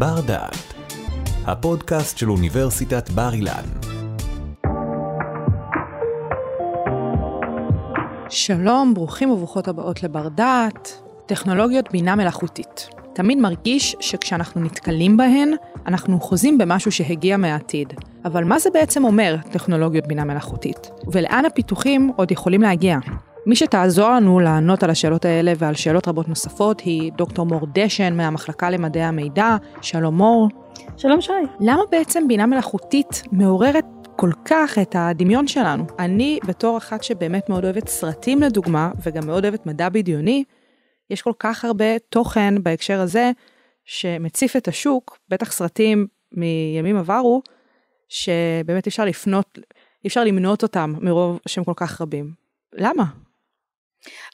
בר דעת, הפודקאסט של אוניברסיטת בר אילן. שלום, ברוכים וברוכות הבאות לבר דעת, טכנולוגיות בינה מלאכותית. תמיד מרגיש שכשאנחנו נתקלים בהן, אנחנו חוזים במשהו שהגיע מהעתיד. אבל מה זה בעצם אומר, טכנולוגיות בינה מלאכותית? ולאן הפיתוחים עוד יכולים להגיע? מי שתעזור לנו לענות על השאלות האלה ועל שאלות רבות נוספות היא דוקטור מור דשן מהמחלקה למדעי המידע. שלום מור. שלום שי. למה בעצם בינה מלאכותית מעוררת כל כך את הדמיון שלנו? אני, בתור אחת שבאמת מאוד אוהבת סרטים לדוגמה, וגם מאוד אוהבת מדע בדיוני, יש כל כך הרבה תוכן בהקשר הזה, שמציף את השוק, בטח סרטים מימים עברו, שבאמת אי אפשר לפנות, אי אפשר למנות אותם מרוב שהם כל כך רבים. למה?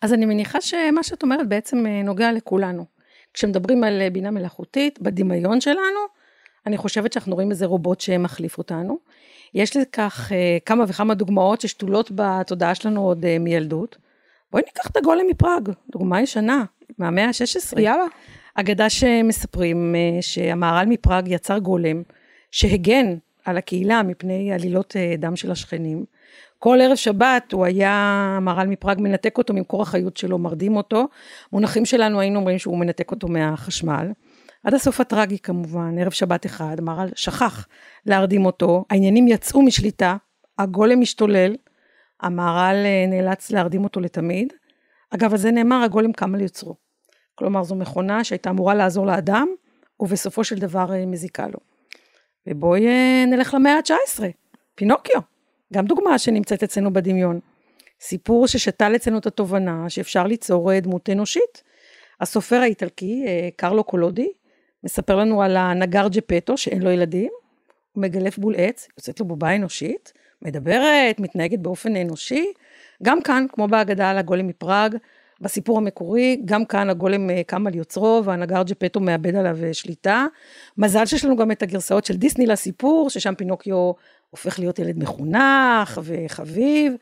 אז אני מניחה שמה שאת אומרת בעצם אה, נוגע לכולנו. כשמדברים על אה, בינה מלאכותית, בדמיון שלנו, אני חושבת שאנחנו רואים איזה רובוט שמחליף אותנו. יש לכך אה, כמה וכמה דוגמאות ששתולות בתודעה שלנו עוד מילדות. בואי ניקח את הגולם מפראג, דוגמה ישנה, מהמאה ה-16. יאללה. אגדה שמספרים שהמהר"ל מפראג יצר גולם שהגן על הקהילה מפני עלילות דם של השכנים. כל ערב שבת הוא היה, מהר"ל מפראג מנתק אותו ממקור החיות שלו, מרדים אותו. מונחים שלנו היינו אומרים שהוא מנתק אותו מהחשמל. עד הסוף הטרגי כמובן, ערב שבת אחד, מהר"ל שכח להרדים אותו, העניינים יצאו משליטה, הגולם משתולל, המהר"ל אה, נאלץ להרדים אותו לתמיד. אגב, על זה נאמר, הגולם קם על יוצרו. כלומר, זו מכונה שהייתה אמורה לעזור לאדם, ובסופו של דבר אה, מזיקה לו. ובואי אה, נלך למאה ה-19, פינוקיו. גם דוגמה שנמצאת אצלנו בדמיון. סיפור ששתל אצלנו את התובנה שאפשר ליצור דמות אנושית. הסופר האיטלקי, אה, קרלו קולודי, מספר לנו על הנגר ג'פטו, שאין לו ילדים, הוא מגלף בול עץ, יוצאת לו בובה אנושית, מדברת, מתנהגת באופן אנושי. גם כאן, כמו בהגדה על הגולם מפראג, בסיפור המקורי, גם כאן הגולם אה, קם על יוצרו והנגר ג'פטו מאבד עליו אה, שליטה. מזל שיש לנו גם את הגרסאות של דיסני לסיפור, ששם פינוקיו הופך להיות ילד מחונך וחביב.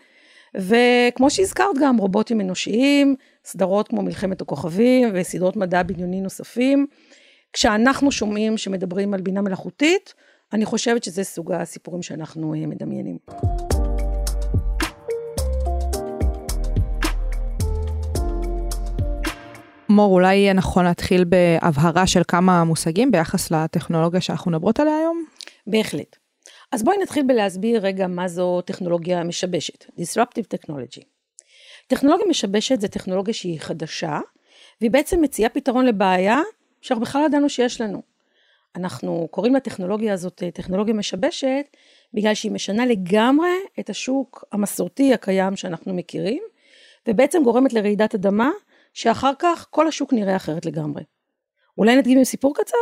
וכמו שהזכרת גם, רובוטים אנושיים, סדרות כמו מלחמת הכוכבים וסדרות מדע בדיוני נוספים. כשאנחנו שומעים שמדברים על בינה מלאכותית, אני חושבת שזה סוג הסיפורים שאנחנו אה, מדמיינים. מור, אולי יהיה נכון להתחיל בהבהרה של כמה מושגים ביחס לטכנולוגיה שאנחנו מדברות עליה היום? בהחלט. אז בואי נתחיל בלהסביר רגע מה זו טכנולוגיה משבשת, Disruptive Technology. טכנולוגיה משבשת זה טכנולוגיה שהיא חדשה, והיא בעצם מציעה פתרון לבעיה שאנחנו בכלל לא ידענו שיש לנו. אנחנו קוראים לטכנולוגיה הזאת אה, טכנולוגיה משבשת, בגלל שהיא משנה לגמרי את השוק המסורתי הקיים שאנחנו מכירים, ובעצם גורמת לרעידת אדמה, שאחר כך כל השוק נראה אחרת לגמרי. אולי נדגים עם סיפור קצר?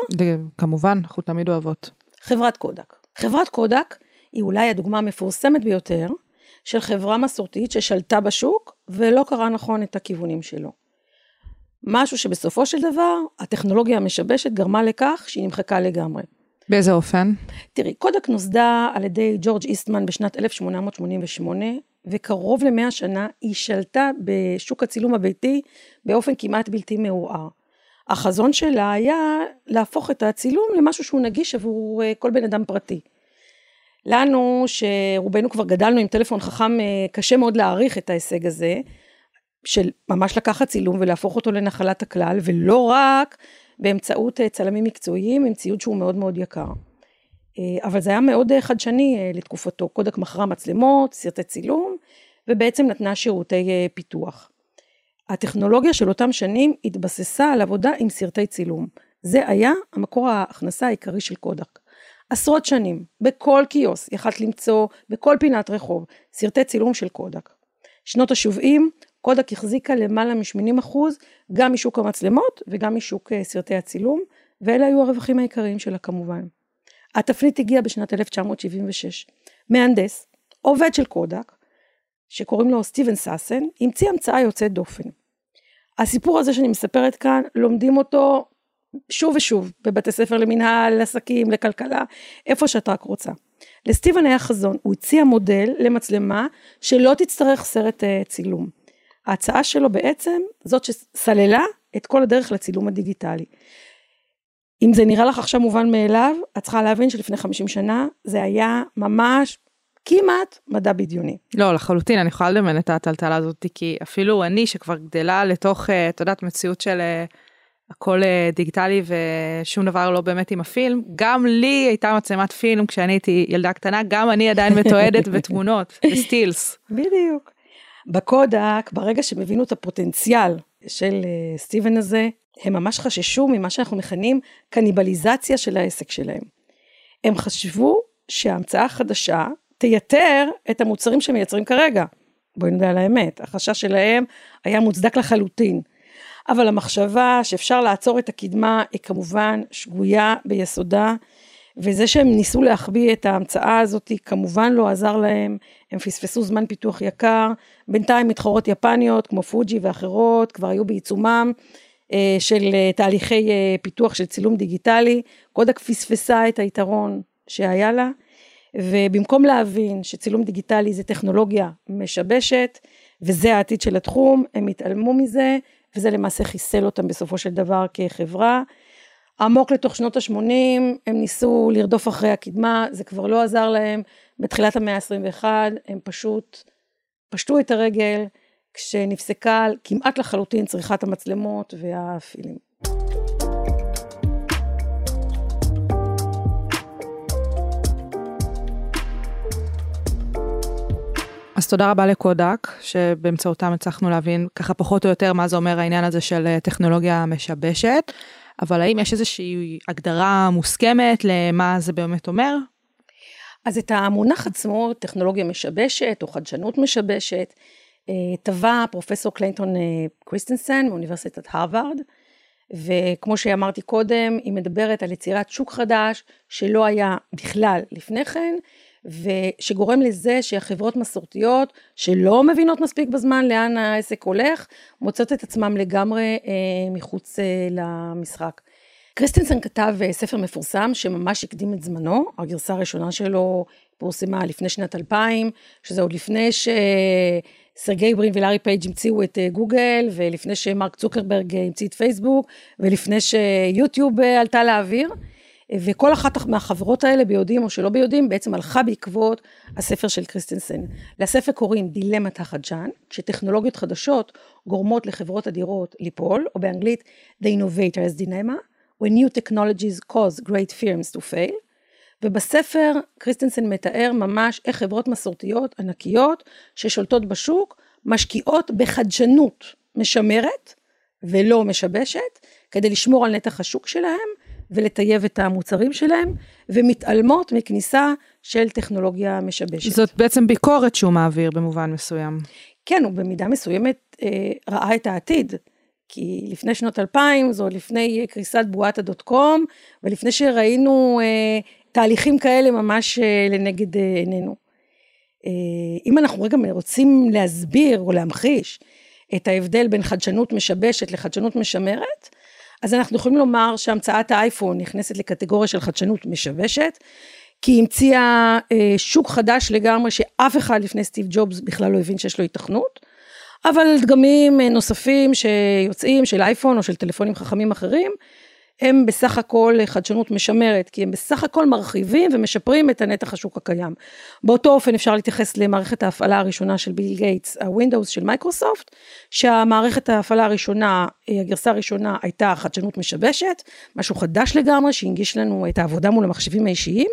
כמובן, אנחנו תמיד אוהבות. חברת קודק. חברת קודק היא אולי הדוגמה המפורסמת ביותר של חברה מסורתית ששלטה בשוק ולא קראה נכון את הכיוונים שלו. משהו שבסופו של דבר הטכנולוגיה המשבשת גרמה לכך שהיא נמחקה לגמרי. באיזה אופן? תראי, קודק נוסדה על ידי ג'ורג' איסטמן בשנת 1888, וקרוב למאה שנה היא שלטה בשוק הצילום הביתי באופן כמעט בלתי מעורער. החזון שלה היה להפוך את הצילום למשהו שהוא נגיש עבור אה, כל בן אדם פרטי. לנו, שרובנו כבר גדלנו עם טלפון חכם, אה, קשה מאוד להעריך את ההישג הזה, של ממש לקחת צילום ולהפוך אותו לנחלת הכלל, ולא רק באמצעות אה, צלמים מקצועיים עם ציוד שהוא מאוד מאוד יקר. אבל זה היה מאוד חדשני לתקופתו, קודק מכרה מצלמות, סרטי צילום, ובעצם נתנה שירותי פיתוח. הטכנולוגיה של אותם שנים התבססה על עבודה עם סרטי צילום. זה היה המקור ההכנסה העיקרי של קודק. עשרות שנים, בכל קיוס יכלת למצוא, בכל פינת רחוב, סרטי צילום של קודק. שנות ה-70, קודק החזיקה למעלה מ-80% גם משוק המצלמות וגם משוק אה, סרטי הצילום, ואלה היו הרווחים העיקריים שלה כמובן. התפנית הגיעה בשנת 1976. מהנדס, עובד של קודק, שקוראים לו סטיבן סאסן, המציא המצאה יוצאת דופן. הסיפור הזה שאני מספרת כאן, לומדים אותו שוב ושוב, בבתי ספר למנהל, לעסקים, לכלכלה, איפה שאת רק רוצה. לסטיבן היה חזון, הוא הציע מודל למצלמה שלא תצטרך סרט uh, צילום. ההצעה שלו בעצם זאת שסללה את כל הדרך לצילום הדיגיטלי. אם זה נראה לך עכשיו מובן מאליו, את צריכה להבין שלפני 50 שנה זה היה ממש כמעט מדע בדיוני. לא, לחלוטין, אני יכולה לדמיין את הטלטלה הזאת, כי אפילו אני, שכבר גדלה לתוך, אה, את יודעת, מציאות של אה, הכל אה, דיגיטלי ושום דבר לא באמת עם הפילם, גם לי הייתה מצלמת פילם כשאני הייתי ילדה קטנה, גם אני עדיין מתועדת בתמונות, בסטילס. בדיוק. בקודק, ברגע שהם הבינו את הפוטנציאל של סטיבן הזה, הם ממש חששו ממה שאנחנו מכנים קניבליזציה של העסק שלהם. הם חשבו שההמצאה החדשה תייתר את המוצרים שמייצרים כרגע. בואי נדע על האמת, החשש שלהם היה מוצדק לחלוטין. אבל המחשבה שאפשר לעצור את הקדמה היא כמובן שגויה ביסודה, וזה שהם ניסו להחביא את ההמצאה הזאת כמובן לא עזר להם, הם פספסו זמן פיתוח יקר, בינתיים מתחרות יפניות כמו פוג'י ואחרות כבר היו בעיצומם אה, של אה, תהליכי אה, פיתוח של צילום דיגיטלי, קודק פספסה את היתרון שהיה לה, ובמקום להבין שצילום דיגיטלי זה טכנולוגיה משבשת, וזה העתיד של התחום, הם התעלמו מזה, וזה למעשה חיסל אותם בסופו של דבר כחברה. עמוק לתוך שנות ה-80, הם ניסו לרדוף אחרי הקדמה, זה כבר לא עזר להם. בתחילת המאה ה-21, הם פשוט פשטו את הרגל, כשנפסקה כמעט לחלוטין צריכת המצלמות והפילים. אז תודה רבה לקודק, שבאמצעותם הצלחנו להבין ככה פחות או יותר מה זה אומר העניין הזה של אה, טכנולוגיה משבשת, אבל האם יש איזושהי הגדרה מוסכמת למה זה באמת אומר? אז את המונח עצמו, טכנולוגיה משבשת או חדשנות משבשת, אה, טבע פרופסור קליינטון אה, קריסטנסן מאוניברסיטת הרווארד, וכמו שאמרתי קודם, היא מדברת על יצירת שוק חדש שלא היה בכלל לפני כן, ושגורם לזה שהחברות מסורתיות שלא מבינות מספיק בזמן לאן העסק הולך, מוצאות את עצמם לגמרי אה, מחוץ אה, למשחק. קריסטנסן כתב אה, ספר מפורסם שממש הקדים את זמנו, הגרסה הראשונה שלו פורסמה לפני שנת 2000, שזה עוד לפני שסרגי ברין ולארי פייג' המציאו את אה, גוגל, ולפני שמרק צוקרברג המציא את פייסבוק, ולפני שיוטיוב אה, עלתה לאוויר. וכל אחת מהחברות האלה ביודעים או שלא ביודעים בעצם הלכה בעקבות הספר של קריסטנסן. לספר קוראים דילמת החדשן, שטכנולוגיות חדשות גורמות לחברות אדירות ליפול, או באנגלית The Innovator's Dilemma, when new technologies cause great firms to fail, ובספר קריסטנסן מתאר ממש איך חברות מסורתיות ענקיות ששולטות בשוק משקיעות בחדשנות משמרת ולא משבשת כדי לשמור על נתח השוק שלהם ולטייב את המוצרים שלהם, ומתעלמות מכניסה של טכנולוגיה משבשת. זאת בעצם ביקורת שהוא מעביר במובן מסוים. כן, הוא במידה מסוימת אה, ראה את העתיד. כי לפני שנות 2000, זה עוד לפני קריסת בועת הדוט קום, ולפני שראינו אה, תהליכים כאלה ממש אה, לנגד אה, עינינו. אה, אם אנחנו רגע רוצים להסביר או להמחיש את ההבדל בין חדשנות משבשת לחדשנות משמרת, אז אנחנו יכולים לומר שהמצאת האייפון נכנסת לקטגוריה של חדשנות משבשת, כי היא המציאה אה, שוק חדש לגמרי שאף אחד לפני סטיב ג'ובס בכלל לא הבין שיש לו היתכנות, אבל דגמים אה, נוספים שיוצאים של אייפון או של טלפונים חכמים אחרים, הם בסך הכל חדשנות משמרת, כי הם בסך הכל מרחיבים ומשפרים את הנתח השוק הקיים. באותו אופן אפשר להתייחס למערכת ההפעלה הראשונה של ביל גייטס, הווינדוס של מייקרוסופט, שהמערכת ההפעלה הראשונה, הגרסה הראשונה הייתה חדשנות משבשת, משהו חדש לגמרי שהנגיש לנו את העבודה מול המחשבים האישיים,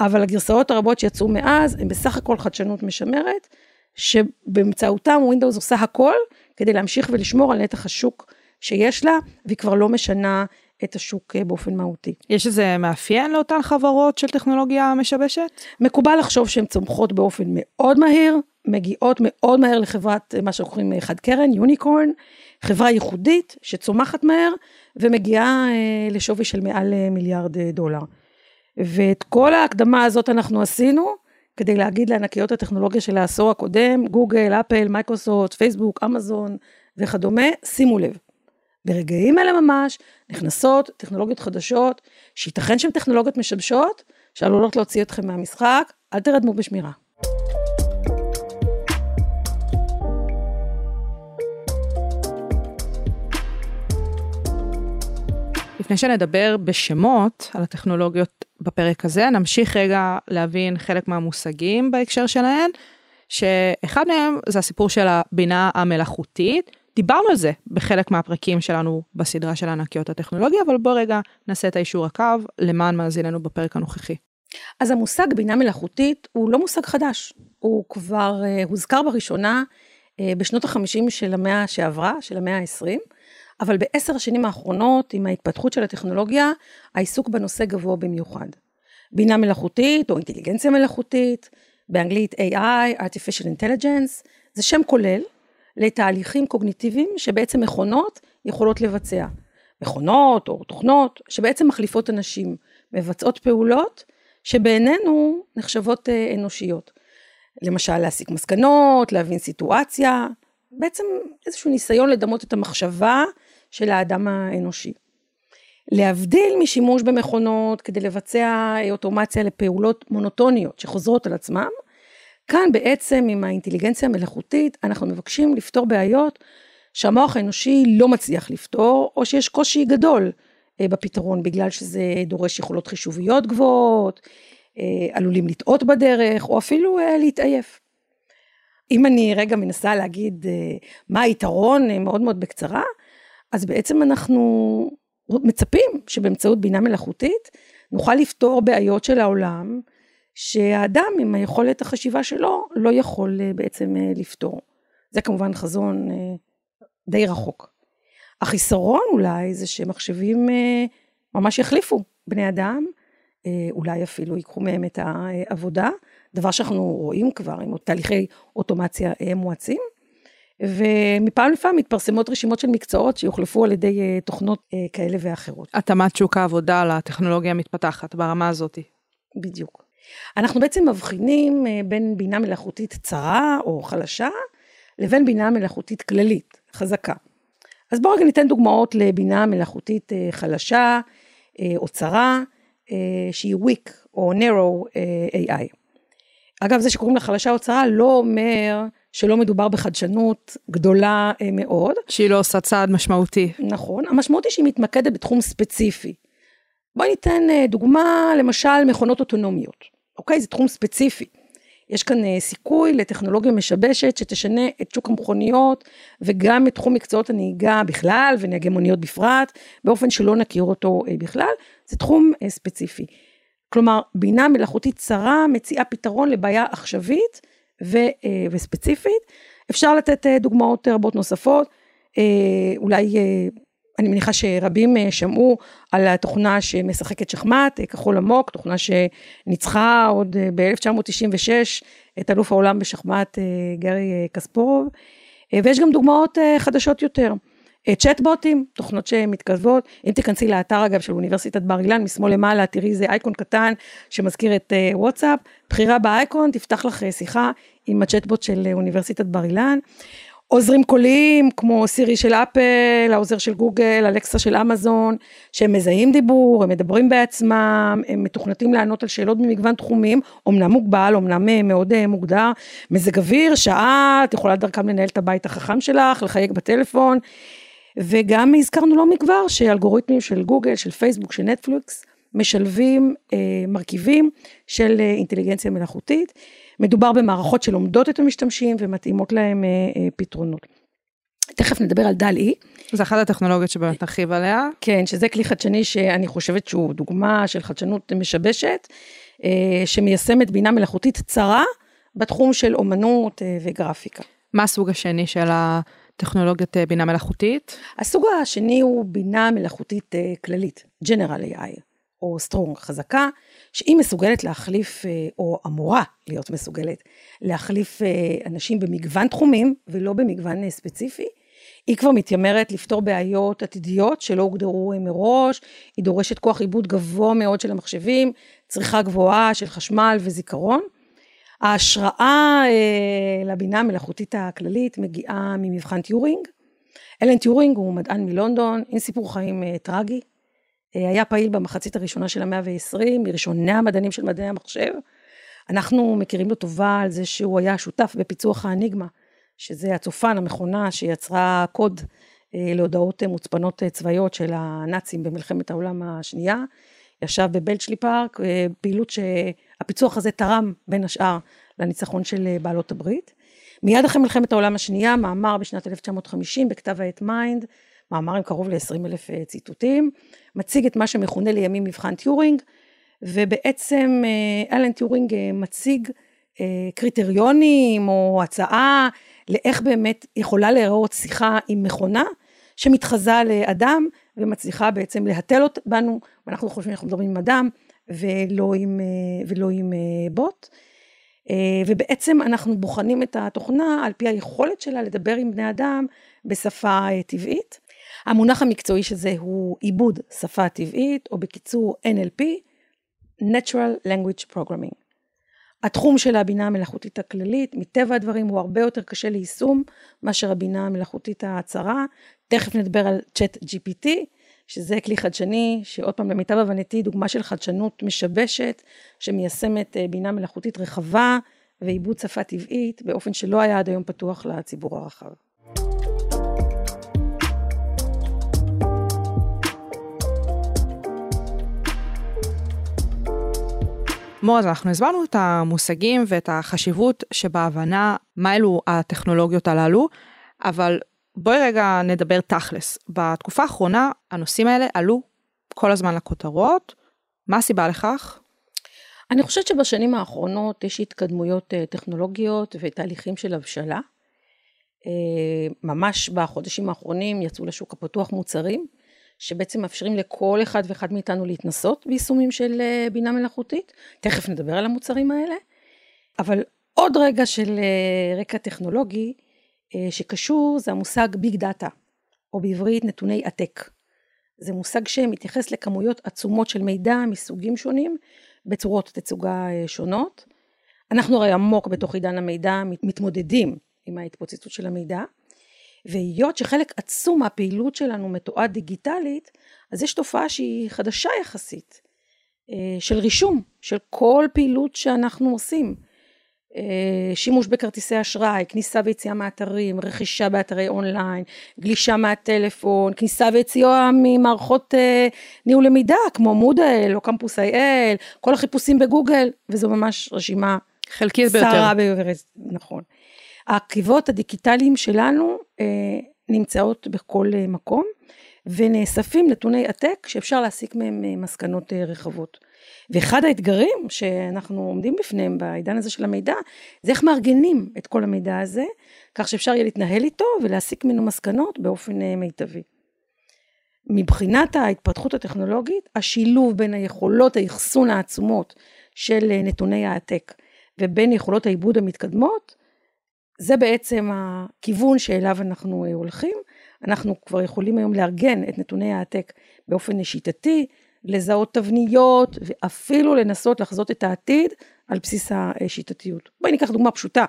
אבל הגרסאות הרבות שיצאו מאז הם בסך הכל חדשנות משמרת, שבאמצעותם ווינדוס עושה הכל כדי להמשיך ולשמור על נתח השוק שיש לה, והיא כבר לא משנה את השוק אה, באופן מהותי. יש איזה מאפיין לאותן חברות של טכנולוגיה משבשת? מקובל לחשוב שהן צומחות באופן מאוד מהיר, מגיעות מאוד מהר לחברת אה, מה שקוראים אה, חד קרן, unicorn, חברה ייחודית שצומחת מהר ומגיעה לשווי של מעל מיליארד דולר. ואת כל ההקדמה הזאת אנחנו עשינו כדי להגיד לענקיות הטכנולוגיה של העשור הקודם, גוגל, אפל, מייקרוסופט, פייסבוק, אמזון וכדומה, שימו לב. ברגעים אלה ממש נכנסות טכנולוגיות חדשות, שייתכן שהן טכנולוגיות משבשות, שעלולות להוציא אתכם מהמשחק, אל תרדמו בשמירה. לפני שנדבר בשמות על הטכנולוגיות בפרק הזה, נמשיך רגע להבין חלק מהמושגים בהקשר שלהן, שאחד מהם זה הסיפור של הבינה המלאכותית. דיברנו על זה בחלק מהפרקים שלנו בסדרה של ענקיות הטכנולוגיה, אבל בוא רגע נעשה את האישור הקו למען מאזיננו בפרק הנוכחי. אז המושג בינה מלאכותית הוא לא מושג חדש, הוא כבר uh, הוזכר בראשונה uh, בשנות החמישים של המאה שעברה, של המאה העשרים, אבל בעשר השנים האחרונות, עם ההתפתחות של הטכנולוגיה, העיסוק בנושא גבוה במיוחד. בינה מלאכותית או אינטליגנציה מלאכותית, באנגלית AI, artificial intelligence, זה שם כולל לתהליכים קוגניטיביים שבעצם מכונות יכולות לבצע. מכונות או תוכנות שבעצם מחליפות אנשים, מבצעות פעולות שבעינינו נחשבות אה, אנושיות. למשל להסיק מסקנות, להבין סיטואציה, בעצם איזשהו ניסיון לדמות את המחשבה של האדם האנושי. להבדיל משימוש במכונות כדי לבצע אוטומציה לפעולות מונוטוניות שחוזרות על עצמם, כאן בעצם עם האינטליגנציה המלאכותית אנחנו מבקשים לפתור בעיות שהמוח האנושי לא מצליח לפתור, או שיש קושי גדול אה, בפתרון בגלל שזה דורש יכולות חישוביות גבוהות, אה, עלולים לטעות בדרך, או אפילו אה, להתעייף. אם אני רגע מנסה להגיד מה היתרון מאוד מאוד בקצרה, אז בעצם אנחנו מצפים שבאמצעות בינה מלאכותית נוכל לפתור בעיות של העולם שהאדם עם היכולת החשיבה שלו לא יכול אה, בעצם אה, לפתור. זה כמובן חזון אה, די רחוק. החיסרון אולי זה שמחשבים ממש יחליפו בני אדם, אולי אפילו ייקחו מהם את העבודה, דבר שאנחנו רואים כבר עם תהליכי אוטומציה מואצים. ומפעם לפעם מתפרסמות רשימות של מקצועות שיוחלפו על ידי תוכנות כאלה ואחרות. התאמת שוק העבודה לטכנולוגיה המתפתחת ברמה הזאת. בדיוק. אנחנו בעצם מבחינים אה, בין בינה מלאכותית צרה או חלשה, לבין בינה מלאכותית כללית, חזקה. אז בואו רגע ניתן דוגמאות לבינה מלאכותית חלשה או צרה, שהיא weak או narrow AI. אגב, זה שקוראים לה חלשה או צרה לא אומר שלא מדובר בחדשנות גדולה אה, מאוד. שהיא לא עושה צעד משמעותי. נכון, המשמעות היא שהיא מתמקדת בתחום ספציפי. בואי ניתן אה, דוגמה, למשל מכונות אוטונומיות, אוקיי? זה תחום ספציפי. יש כאן אה, סיכוי לטכנולוגיה משבשת שתשנה את שוק המכוניות וגם את תחום מקצועות הנהיגה בכלל ונהגי מוניות בפרט, באופן שלא נכיר אותו בכלל, זה תחום ספציפי. כלומר, בינה מלאכותית צרה מציעה פתרון לבעיה עכשווית ו, אה, וספציפית. אפשר לתת אה, דוגמאות רבות נוספות, אה, אולי אני מניחה שרבים שמעו על התוכנה שמשחקת שחמט, כחול עמוק, תוכנה שניצחה עוד ב-1996 את אלוף העולם בשחמט גרי קספורוב, ויש גם דוגמאות חדשות יותר. צ'טבוטים, תוכנות שמתכתבות, אם תיכנסי לאתר אגב של אוניברסיטת בר אילן, משמאל למעלה תראי איזה אייקון קטן שמזכיר את וואטסאפ, בחירה באייקון תפתח לך שיחה עם הצ'טבוט של אוניברסיטת בר אילן. עוזרים קוליים כמו סירי של אפל, העוזר של גוגל, אלכסה של אמזון, שהם מזהים דיבור, הם מדברים בעצמם, הם מתוכנתים לענות על שאלות במגוון תחומים, אמנם מוגבל, אמנם אה, מאוד אה, מוגדר, מזג אוויר, שעה, את יכולה דרכם לנהל את הבית החכם שלך, לחייג בטלפון, וגם הזכרנו לא מכבר שאלגוריתמים של גוגל, של פייסבוק, של נטפליקס, משלבים אה, מרכיבים של אה, אינטליגנציה מלאכותית. מדובר במערכות שלומדות את המשתמשים ומתאימות להם אה, אה, פתרונות. תכף נדבר על דל אי. זה אחת הטכנולוגיות שבאמת נרחיב עליה. כן, שזה כלי חדשני שאני חושבת שהוא דוגמה של חדשנות משבשת, אה, שמיישמת בינה מלאכותית צרה בתחום של אומנות אה, וגרפיקה. מה הסוג השני של הטכנולוגיית אה, בינה מלאכותית? הסוג השני הוא בינה מלאכותית אה, כללית, General AI. או strong חזקה, שהיא מסוגלת להחליף, אה, או אמורה להיות מסוגלת, להחליף אה, אנשים במגוון תחומים ולא במגוון אה, ספציפי. היא כבר מתיימרת לפתור בעיות עתידיות שלא הוגדרו מראש, היא דורשת כוח עיבוד גבוה מאוד של המחשבים, צריכה גבוהה של חשמל וזיכרון. ההשראה אה, לבינה המלאכותית הכללית מגיעה ממבחן טיורינג. אלן טיורינג הוא מדען מלונדון עם סיפור חיים אה, טרגי, היה פעיל במחצית הראשונה של המאה ועשרים, מראשוני המדענים של מדעי המחשב. אנחנו מכירים לו טובה על זה שהוא היה שותף בפיצוח האניגמה, שזה הצופן, המכונה שיצרה קוד להודעות מוצפנות צבאיות של הנאצים במלחמת העולם השנייה. ישב בבלצ'לי פארק, פעילות שהפיצוח הזה תרם בין השאר לניצחון של בעלות הברית. מיד אחרי מלחמת העולם השנייה, מאמר בשנת 1950 בכתב העת Mind, מאמר עם קרוב ל-20 אלף ציטוטים, מציג את מה שמכונה לימים מבחן טיורינג, ובעצם אלן טיורינג מציג קריטריונים או הצעה לאיך באמת יכולה להיראות שיחה עם מכונה שמתחזה לאדם ומצליחה בעצם להתל בנו, ואנחנו חושבים שאנחנו מדברים עם אדם ולא עם, ולא עם בוט. ובעצם אנחנו בוחנים את התוכנה על פי היכולת שלה לדבר עם בני אדם בשפה טבעית. המונח המקצועי של זה הוא עיבוד שפה טבעית, או בקיצור NLP, Natural Language Programming. התחום של הבינה המלאכותית הכללית, מטבע הדברים הוא הרבה יותר קשה ליישום מאשר הבינה המלאכותית הצרה. תכף נדבר על צ'אט GPT, שזה כלי חדשני, שעוד פעם למיטב הבנתי דוגמה של חדשנות משבשת, שמיישמת בינה מלאכותית רחבה ועיבוד שפה טבעית באופן שלא היה עד היום פתוח לציבור הרחב. מור, אז אנחנו הסברנו את המושגים ואת החשיבות שבהבנה מה אלו הטכנולוגיות הללו, אבל בואי רגע נדבר תכלס. בתקופה האחרונה הנושאים האלה עלו כל הזמן לכותרות, מה הסיבה לכך? אני חושבת שבשנים האחרונות יש התקדמויות טכנולוגיות ותהליכים של הבשלה. ממש בחודשים האחרונים יצאו לשוק הפתוח מוצרים שבעצם מאפשרים לכל אחד ואחד מאיתנו להתנסות ביישומים של בינה מלאכותית. תכף נדבר על המוצרים האלה. אבל עוד רגע של רקע טכנולוגי שקשור זה המושג ביג דאטה, או בעברית נתוני עתק. זה מושג שמתייחס לכמויות עצומות של מידע מסוגים שונים בצורות תצוגה שונות. אנחנו הרי עמוק בתוך עידן המידע מתמודדים עם ההתפוצצות של המידע. והיות שחלק עצום מהפעילות שלנו מתועד דיגיטלית, אז יש תופעה שהיא חדשה יחסית, של רישום, של כל פעילות שאנחנו עושים. שימוש בכרטיסי אשראי, כניסה ויציאה מאתרים, רכישה באתרי אונליין, גלישה מהטלפון, כניסה ויציאה ממערכות ניהול למידה כמו מודל או קמפוס איי-אל, כל החיפושים בגוגל, וזו ממש רשימה חלקית ביותר. ביותר, נכון. העקבות הדיגיטליים שלנו אה, נמצאות בכל אה, מקום ונאספים נתוני עתק שאפשר להסיק מהם אה, מסקנות רחבות. ואחד האתגרים שאנחנו עומדים בפניהם בעידן הזה של המידע זה איך מארגנים את כל המידע הזה כך שאפשר יהיה להתנהל איתו ולהסיק ממנו מסקנות באופן מיטבי. מבחינת ההתפתחות הטכנולוגית השילוב בין היכולות האחסון העצומות של נתוני העתק ובין יכולות העיבוד המתקדמות זה בעצם הכיוון שאליו אנחנו אה, הולכים. אנחנו כבר יכולים היום לארגן את נתוני העתק באופן שיטתי, לזהות תבניות ואפילו לנסות לחזות את העתיד על בסיס השיטתיות. בואי ניקח דוגמה פשוטה.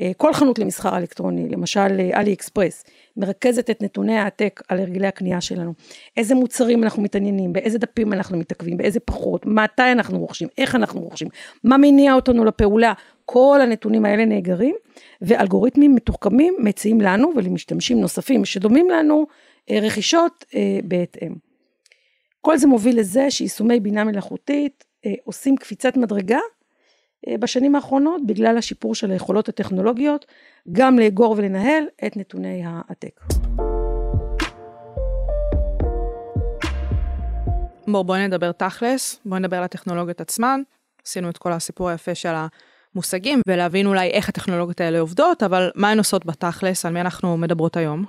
אה, כל חנות למסחר אלקטרוני, למשל אה, אלי אקספרס, מרכזת את נתוני העתק על הרגלי הקנייה שלנו. איזה מוצרים אנחנו מתעניינים, באיזה דפים אנחנו מתעכבים, באיזה פחות, מתי אנחנו רוכשים, איך אנחנו רוכשים, מה מניע אותנו לפעולה, כל הנתונים האלה נאגרים, ואלגוריתמים מתוחכמים מציעים לנו ולמשתמשים נוספים שדומים לנו אה, רכישות בהתאם. כל זה מוביל לזה שיישומי בינה מלאכותית עושים קפיצת מדרגה בשנים האחרונות בגלל השיפור של היכולות הטכנולוגיות גם לאגור ולנהל את נתוני העתק. בואו בואי נדבר תכלס, בואי נדבר על הטכנולוגיות עצמן, עשינו את כל הסיפור היפה של המושגים ולהבין אולי איך הטכנולוגיות האלה עובדות, אבל מה הן עושות בתכלס, על מי אנחנו מדברות היום?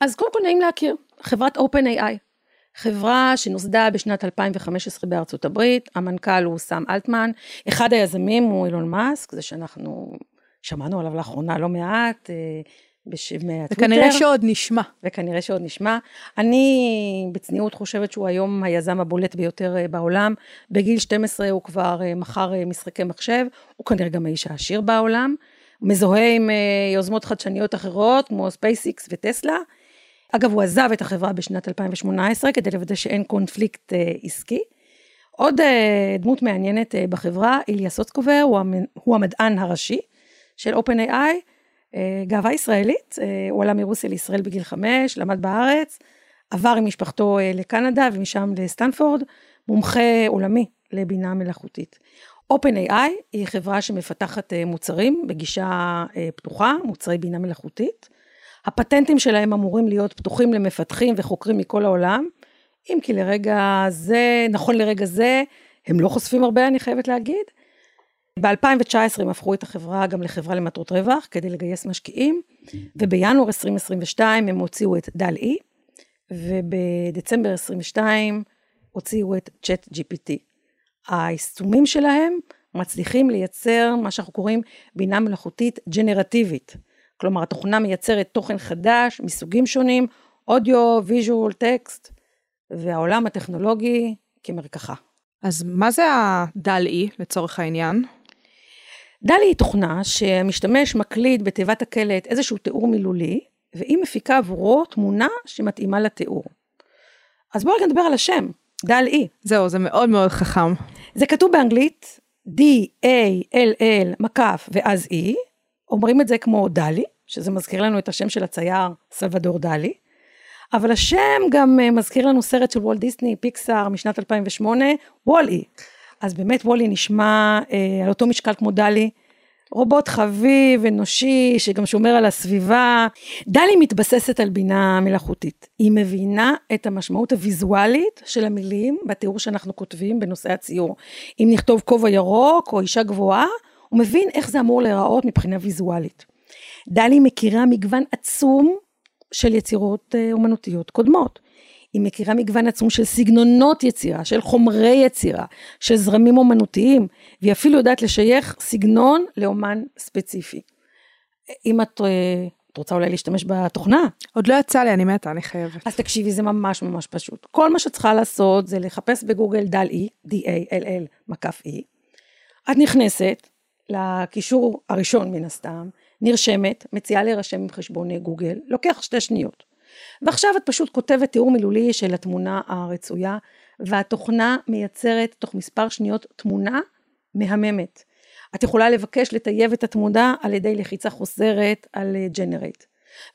אז קודם כל נעים להכיר, חברת OpenAI, חברה שנוסדה בשנת 2015 בארצות הברית, המנכ"ל הוא סאם אלטמן, אחד היזמים הוא אילון מאסק, זה שאנחנו שמענו עליו לאחרונה לא מעט, אה, בשם הטוויטר. וכנראה שעוד נשמע. וכנראה שעוד נשמע. אני בצניעות חושבת שהוא היום היזם הבולט ביותר אה, בעולם. בגיל 12 הוא כבר אה, מכר משחקי מחשב, הוא כנראה גם האיש העשיר בעולם. מזוהה עם יוזמות חדשניות אחרות, כמו ספייס אקס וטסלה. אגב, הוא עזב את החברה בשנת 2018 כדי לוודא שאין קונפליקט אה, עסקי. עוד אה, דמות מעניינת אה, בחברה, איליה סוצקובר, הוא, המ, הוא המדען הראשי של OpenAI, גאווה ישראלית, הוא עלה מרוסיה לישראל בגיל חמש, למד בארץ, עבר עם משפחתו לקנדה ומשם לסטנפורד, מומחה עולמי לבינה מלאכותית. OpenAI היא חברה שמפתחת מוצרים בגישה פתוחה, מוצרי בינה מלאכותית. הפטנטים שלהם אמורים להיות פתוחים למפתחים וחוקרים מכל העולם, אם כי לרגע זה, נכון לרגע זה, הם לא חושפים הרבה, אני חייבת להגיד. ב-2019 הם הפכו את החברה גם לחברה למטרות רווח כדי לגייס משקיעים, ובינואר 2022 הם הוציאו את דל אי, ובדצמבר 2022 הוציאו את צ'אט GPT. היישומים שלהם מצליחים לייצר מה שאנחנו קוראים בינה מלאכותית ג'נרטיבית. כלומר, התוכנה מייצרת תוכן חדש מסוגים שונים, אודיו, visual, טקסט, והעולם הטכנולוגי כמרקחה. אז מה זה ה DALL-E לצורך העניין? DALL-E היא תוכנה שהמשתמש מקליד בתיבת הקלט איזשהו תיאור מילולי, והיא מפיקה עבורו תמונה שמתאימה לתיאור. אז בואו רגע נדבר על השם, דל-אי. זהו, זה מאוד מאוד חכם. זה כתוב באנגלית D-A-L-L מקף ואז E, אומרים את זה כמו דלי, שזה מזכיר לנו את השם של הצייר סלבדור דלי, אבל השם גם אה, מזכיר לנו סרט של וולט דיסני, פיקסאר משנת 2008, וול-אי. אז באמת וולי נשמע אה, על אותו משקל כמו דלי. רובוט חביב, אנושי, שגם שומר על הסביבה. דלי מתבססת על בינה מלאכותית. היא מבינה את המשמעות הוויזואלית של המילים בתיאור שאנחנו כותבים בנושא הציור. אם נכתוב כובע ירוק או אישה גבוהה, הוא מבין איך זה אמור להיראות מבחינה ויזואלית. דלי מכירה מגוון עצום של יצירות אה, אומנותיות קודמות. היא מכירה מגוון עצום של סגנונות יצירה, של חומרי יצירה, של זרמים אומנותיים, והיא אפילו יודעת לשייך סגנון לאומן ספציפי. אם את, אה, את רוצה אולי להשתמש בתוכנה? עוד לא יצא לי, אני מתה, אני חייבת. אז תקשיבי, זה ממש ממש פשוט. כל מה שצריכה לעשות זה לחפש בגוגל דל אי, D-A-L-L מקף E. את נכנסת לקישור הראשון מן הסתם, נרשמת, מציעה להירשם עם חשבון גוגל, לוקח שתי שניות. ועכשיו את פשוט כותבת תיאור מילולי של התמונה הרצויה, והתוכנה מייצרת תוך מספר שניות תמונה מהממת. את יכולה לבקש לטייב את התמונה על ידי לחיצה חוזרת על ג'נרייט.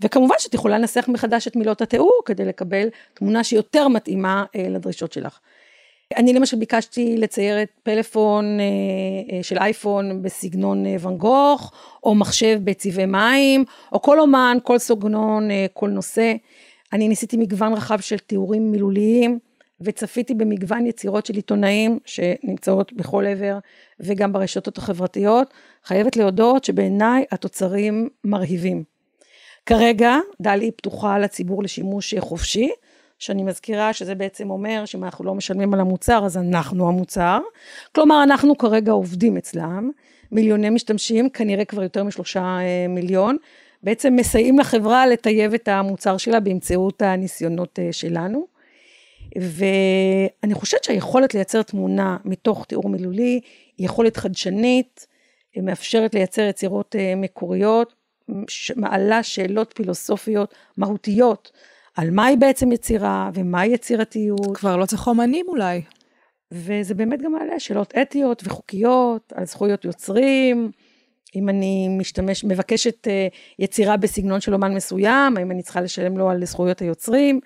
וכמובן שאת יכולה לנסח מחדש את מילות התיאור כדי לקבל תמונה שיותר מתאימה אה, לדרישות שלך. אני למשל ביקשתי לצייר את פלאפון אה, אה, של אייפון בסגנון אה, ואן גוך, או מחשב בצבעי מים, או כל אומן, כל סגנון, כל נושא. אני ניסיתי מגוון רחב של תיאורים מילוליים, וצפיתי במגוון יצירות של עיתונאים שנמצאות בכל עבר, וגם ברשתות החברתיות. חייבת להודות שבעיניי התוצרים מרהיבים. כרגע דלי פתוחה לציבור לשימוש חופשי, שאני מזכירה שזה בעצם אומר שאם אנחנו לא משלמים על המוצר אז אנחנו המוצר. כלומר אנחנו כרגע עובדים אצלם, מיליוני משתמשים, כנראה כבר יותר משלושה אה, מיליון, בעצם מסייעים לחברה לטייב את המוצר שלה באמצעות הניסיונות אה, שלנו. ואני חושבת שהיכולת לייצר תמונה מתוך תיאור מילולי היא יכולת חדשנית, מאפשרת לייצר יצירות אה, מקוריות, מעלה שאלות פילוסופיות מהותיות על מהי בעצם יצירה ומהי יצירתיות. כבר לא צריך אומנים אולי. וזה באמת גם מעלה שאלות אתיות וחוקיות על זכויות יוצרים. אם אני משתמש, מבקשת אה, יצירה בסגנון של אומן מסוים, האם אני צריכה לשלם לו על זכויות היוצרים?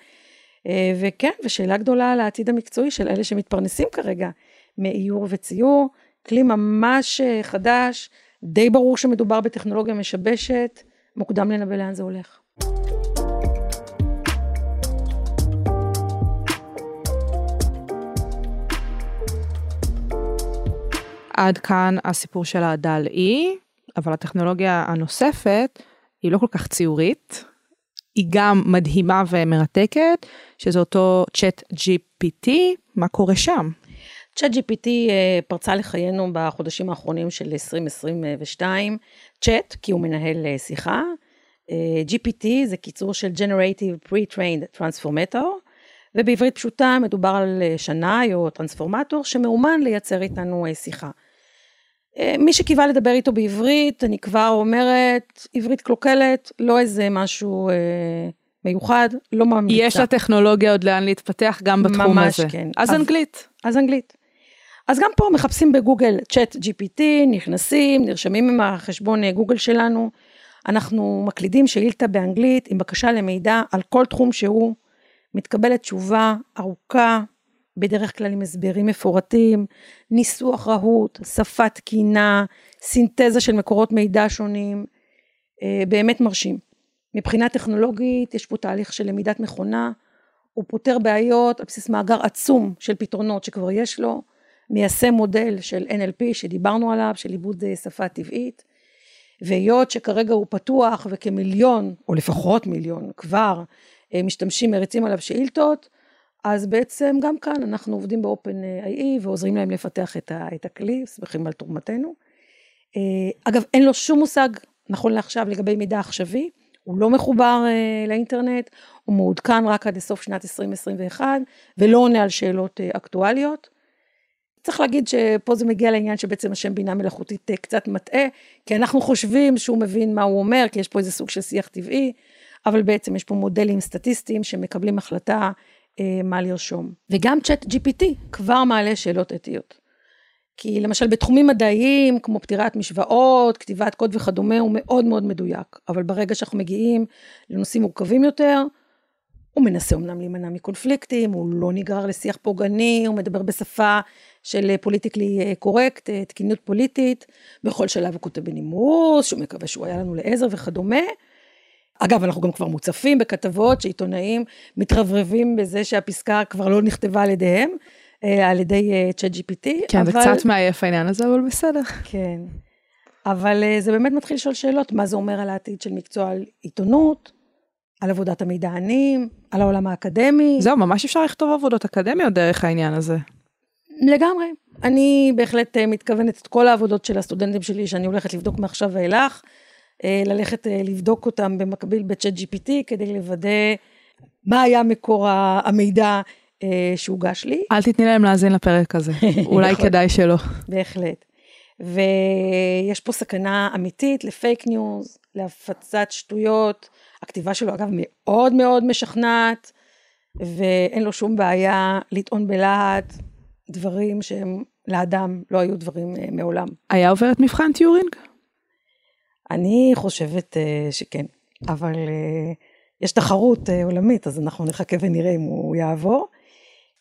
אה, וכן, ושאלה גדולה על העתיד המקצועי של אלה שמתפרנסים כרגע מאיור וציור. כלי ממש אה, חדש, די ברור שמדובר בטכנולוגיה משבשת, מוקדם לנבא לאן זה הולך. עד כאן הסיפור של הדל-אי, אבל הטכנולוגיה הנוספת היא לא כל כך ציורית, היא גם מדהימה ומרתקת, שזה אותו צ'אט GPT, מה קורה שם? צ'אט GPT אה, פרצה לחיינו בחודשים האחרונים של 2022, צ'אט כי הוא מנהל אה, שיחה, אה, GPT זה קיצור של Generative Pre-Trained Transformator, ובעברית פשוטה מדובר על שנאי או טרנספורמטור שמאומן לייצר איתנו שיחה. אה, מי שקיווה לדבר איתו בעברית, אני כבר אומרת, עברית קלוקלת, לא איזה משהו אה, מיוחד, לא ממליצה. יש לטכנולוגיה עוד לאן להתפתח גם בתחום ממש הזה. ממש כן. אז, אז אנגלית. אז אנגלית. אז גם פה מחפשים בגוגל צ'אט GPT, נכנסים, נרשמים עם החשבון אה, גוגל שלנו. אנחנו מקלידים שאילתה באנגלית עם בקשה למידע על כל תחום שהוא, מתקבלת תשובה ארוכה, בדרך כלל עם הסברים מפורטים, ניסוח רהוט, שפה תקינה, סינתזה של מקורות מידע שונים, אה, באמת מרשים. מבחינה טכנולוגית יש פה תהליך של למידת מכונה, הוא פותר בעיות על בסיס מאגר עצום של פתרונות שכבר יש לו, מיישם מודל של NLP שדיברנו עליו, של עיבוד אה, שפה טבעית, והיות שכרגע הוא פתוח וכמיליון, או לפחות מיליון כבר, אה, משתמשים מריצים עליו שאילתות, אז בעצם גם כאן אנחנו עובדים באופן IE ועוזרים להם לפתח את הכלי, שמחים על תרומתנו. אה, אגב, אין לו שום מושג, נכון לעכשיו, לגבי מידע עכשווי, הוא לא מחובר לאינטרנט, הוא מעודכן רק עד לסוף שנת 2021, ולא עונה על שאלות אקטואליות. צריך להגיד שפה זה מגיע לעניין שבעצם השם בינה מלאכותית אה, קצת מטעה, כי אנחנו חושבים שהוא מבין מה הוא אומר, כי יש פה איזה סוג של שיח טבעי, אבל בעצם יש פה מודלים סטטיסטיים שמקבלים החלטה אה, מה לרשום. וגם צ'אט GPT כבר מעלה שאלות אתיות. כי למשל בתחומים מדעיים, כמו פתירת משוואות, כתיבת קוד וכדומה, הוא מאוד מאוד מדויק. אבל ברגע שאנחנו מגיעים לנושאים מורכבים יותר, הוא מנסה אמנם להימנע מקונפליקטים, הוא לא נגרר לשיח פוגעני, הוא מדבר בשפה של פוליטיקלי קורקט, אה, תקינות פוליטית, בכל שלב הוא כותב בנימוס, שהוא מקווה שהוא היה לנו לעזר וכדומה. אגב, אנחנו גם כבר מוצפים בכתבות שעיתונאים מתרברבים בזה שהפסקה כבר לא נכתבה על ידיהם, אה, על ידי צ'אט אה, GPT. כן, אבל... זה קצת מעייף העניין הזה, אבל בסדר. כן. אבל זה באמת מתחיל לשאול שאלות, מה זה אומר על העתיד של מקצוע עיתונות, על עבודת המדענים, על העולם האקדמי. זהו, ממש אפשר לכתוב עבודות אקדמיות דרך העניין הזה. לגמרי. אני בהחלט אה, מתכוונת את כל העבודות של הסטודנטים שלי שאני הולכת לבדוק מעכשיו ואילך, אה, ללכת אה, לבדוק אותם במקביל בצ'אט GPT כדי לוודא מה היה מקור המידע שהוגש לי. אל תתני להם להאזין לפרק הזה, אולי כדאי שלא. בהחלט. ויש פה סכנה אמיתית לפייק ניוז, להפצת שטויות. הכתיבה שלו אגב מאוד מאוד משכנעת, ואין לו שום בעיה לטעון בלהט דברים שהם לאדם לא היו דברים אה, מעולם. היה עובר את מבחן טיורינג? אני חושבת uh, שכן, אבל uh, יש תחרות uh, עולמית, אז אנחנו נחכה ונראה אם הוא יעבור.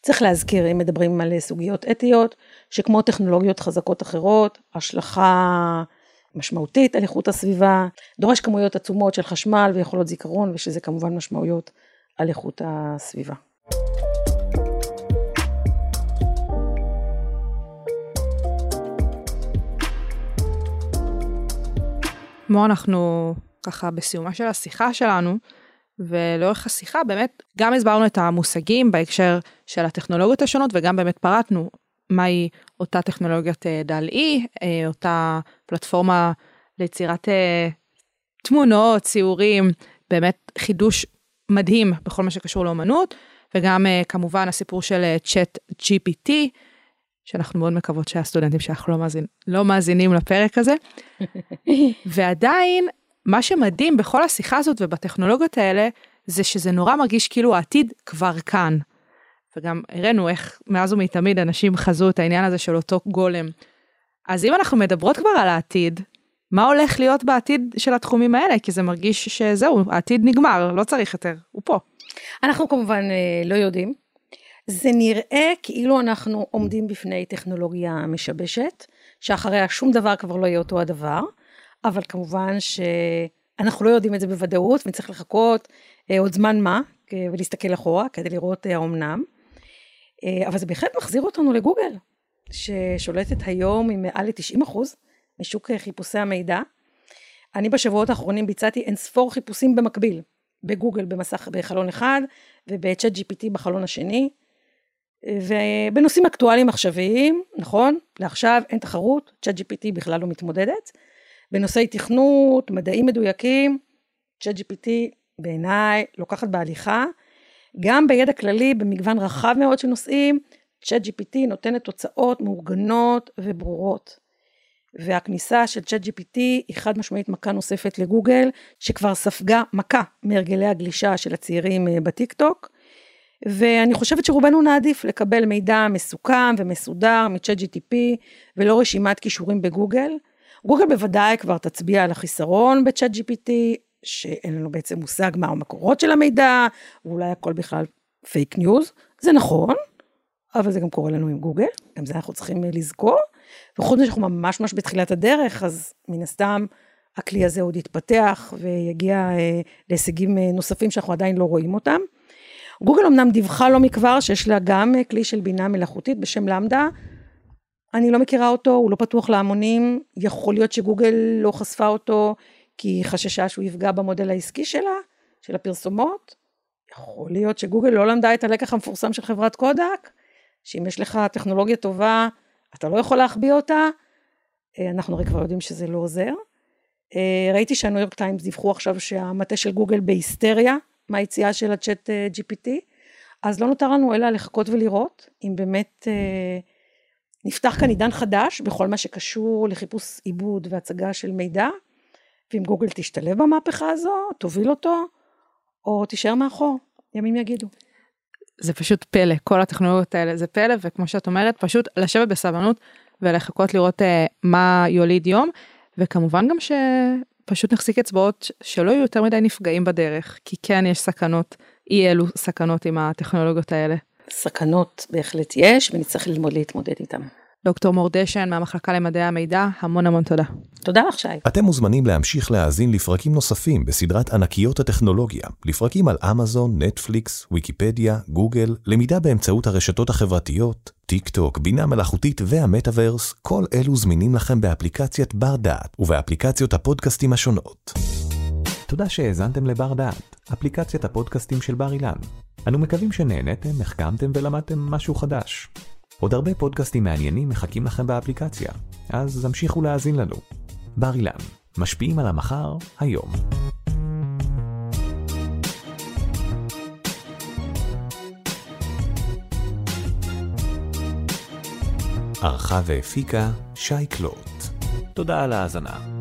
צריך להזכיר, אם מדברים על סוגיות אתיות, שכמו טכנולוגיות חזקות אחרות, השלכה משמעותית על איכות הסביבה, דורש כמויות עצומות של חשמל ויכולות זיכרון, ושזה כמובן משמעויות על איכות הסביבה. כמו אנחנו ככה בסיומה של השיחה שלנו, ולאורך השיחה באמת גם הסברנו את המושגים בהקשר של הטכנולוגיות השונות וגם באמת פרטנו מהי אותה טכנולוגיית אה, דל-E, אה, אותה פלטפורמה ליצירת אה, תמונות, ציורים, באמת חידוש מדהים בכל מה שקשור לאומנות, וגם כמובן הסיפור של צ'אט GPT, שאנחנו מאוד מקוות שהסטודנטים שלך לא, מאזין, לא מאזינים לפרק הזה. ועדיין, מה שמדהים בכל השיחה הזאת ובטכנולוגיות האלה, זה שזה נורא מרגיש כאילו העתיד כבר כאן. וגם הראינו איך מאז ומתמיד אנשים חזו את העניין הזה של אותו גולם. אז אם אנחנו מדברות כבר על העתיד, מה הולך להיות בעתיד של התחומים האלה? כי זה מרגיש שזהו, העתיד נגמר, לא צריך יותר, הוא פה. אנחנו כמובן אה, לא יודעים. זה נראה כאילו אנחנו עומדים בפני טכנולוגיה משבשת, שאחריה שום דבר כבר לא יהיה אותו הדבר, אבל כמובן שאנחנו לא יודעים את זה בוודאות, ונצטרך לחכות אה, עוד זמן מה, ולהסתכל אחורה כדי לראות אה, האומנם. אה, אבל זה בהחלט מחזיר אותנו לגוגל, ששולטת היום עם מעל ל-90 אחוז משוק חיפושי המידע. אני בשבועות האחרונים ביצעתי אין ספור חיפושים במקביל, בגוגל במסך, בחלון אחד, ובצ'אט GPT בחלון השני. ובנושאים אקטואליים עכשוויים, נכון, לעכשיו אין תחרות, צ'אט GPT בכלל לא מתמודדת. בנושאי תכנות, מדעים מדויקים, צ'אט GPT בעיניי לוקחת בהליכה. גם בידע כללי, במגוון רחב מאוד של נושאים, צ'אט GPT נותנת תוצאות מאורגנות וברורות. והכניסה של צ'אט GPT היא חד משמעית מכה נוספת לגוגל, שכבר ספגה מכה מהרגלי הגלישה של הצעירים אה, בטיק טוק. ואני חושבת שרובנו נעדיף לקבל מידע מסוכם ומסודר מצ'אט GTP ולא רשימת קישורים בגוגל. גוגל בוודאי כבר תצביע על החיסרון בצ'אט GPT, שאין לנו בעצם מושג מה המקורות של המידע, ואולי הכל בכלל פייק ניוז. זה נכון, אבל זה גם קורה לנו עם גוגל, גם זה אנחנו צריכים לזכור. וחוץ מזה שאנחנו ממש ממש בתחילת הדרך, אז מן הסתם הכלי הזה עוד יתפתח ויגיע אה, להישגים אה, נוספים שאנחנו עדיין לא רואים אותם. גוגל אמנם דיווחה לא מכבר שיש לה גם אה, כלי של בינה מלאכותית בשם למדה. אני לא מכירה אותו, הוא לא פתוח להמונים, יכול להיות שגוגל לא חשפה אותו כי היא חששה שהוא יפגע במודל העסקי שלה, של הפרסומות. יכול להיות שגוגל לא למדה את הלקח המפורסם של חברת קודק, שאם יש לך טכנולוגיה טובה, אתה לא יכול להחביא אותה. אה, אנחנו הרי כבר יודעים שזה לא עוזר. אה, ראיתי שהניו יורק טיימס דיווחו עכשיו שהמטה של גוגל בהיסטריה מהיציאה של הצ'אט אה, GPT, אז לא נותר לנו אלא לחכות ולראות אם באמת נפתח כאן עידן חדש בכל מה שקשור לחיפוש עיבוד והצגה של מידע, ואם גוגל תשתלב במהפכה הזו, תוביל אותו, או תישאר מאחור, ימים יגידו. זה פשוט פלא, כל הטכנולוגיות האלה זה פלא, וכמו שאת אומרת, פשוט לשבת בסבלנות ולחכות לראות אה, מה יוליד יום, וכמובן גם שפשוט נחזיק אצבעות שלא יהיו יותר מדי נפגעים בדרך, כי כן יש סכנות, אי אלו סכנות עם הטכנולוגיות האלה. סכנות בהחלט יש, ונצטרך ללמוד להתמודד איתן. דוקטור מור דשן מהמחלקה למדעי המידע, המון המון תודה. תודה לך שי. אתם מוזמנים להמשיך להאזין לפרקים נוספים בסדרת ענקיות הטכנולוגיה, לפרקים על אמזון, נטפליקס, ויקיפדיה, גוגל, למידה באמצעות הרשתות החברתיות, טיק טוק, בינה מלאכותית והמטאוורס, כל אלו זמינים לכם באפליקציית בר דעת ובאפליקציות הפודקאסטים השונות. תודה שהאזנתם לבר דעת, אפליקציית הפודקאסטים של בר אילן. אנו מקווים שנהנתם, החכמתם ולמדתם משהו חדש. עוד הרבה פודקאסטים מעניינים מחכים לכם באפליקציה, אז המשיכו להאזין לנו. בר אילן, משפיעים על המחר, היום. ערכה והפיקה שי קלוט. תודה על ההאזנה.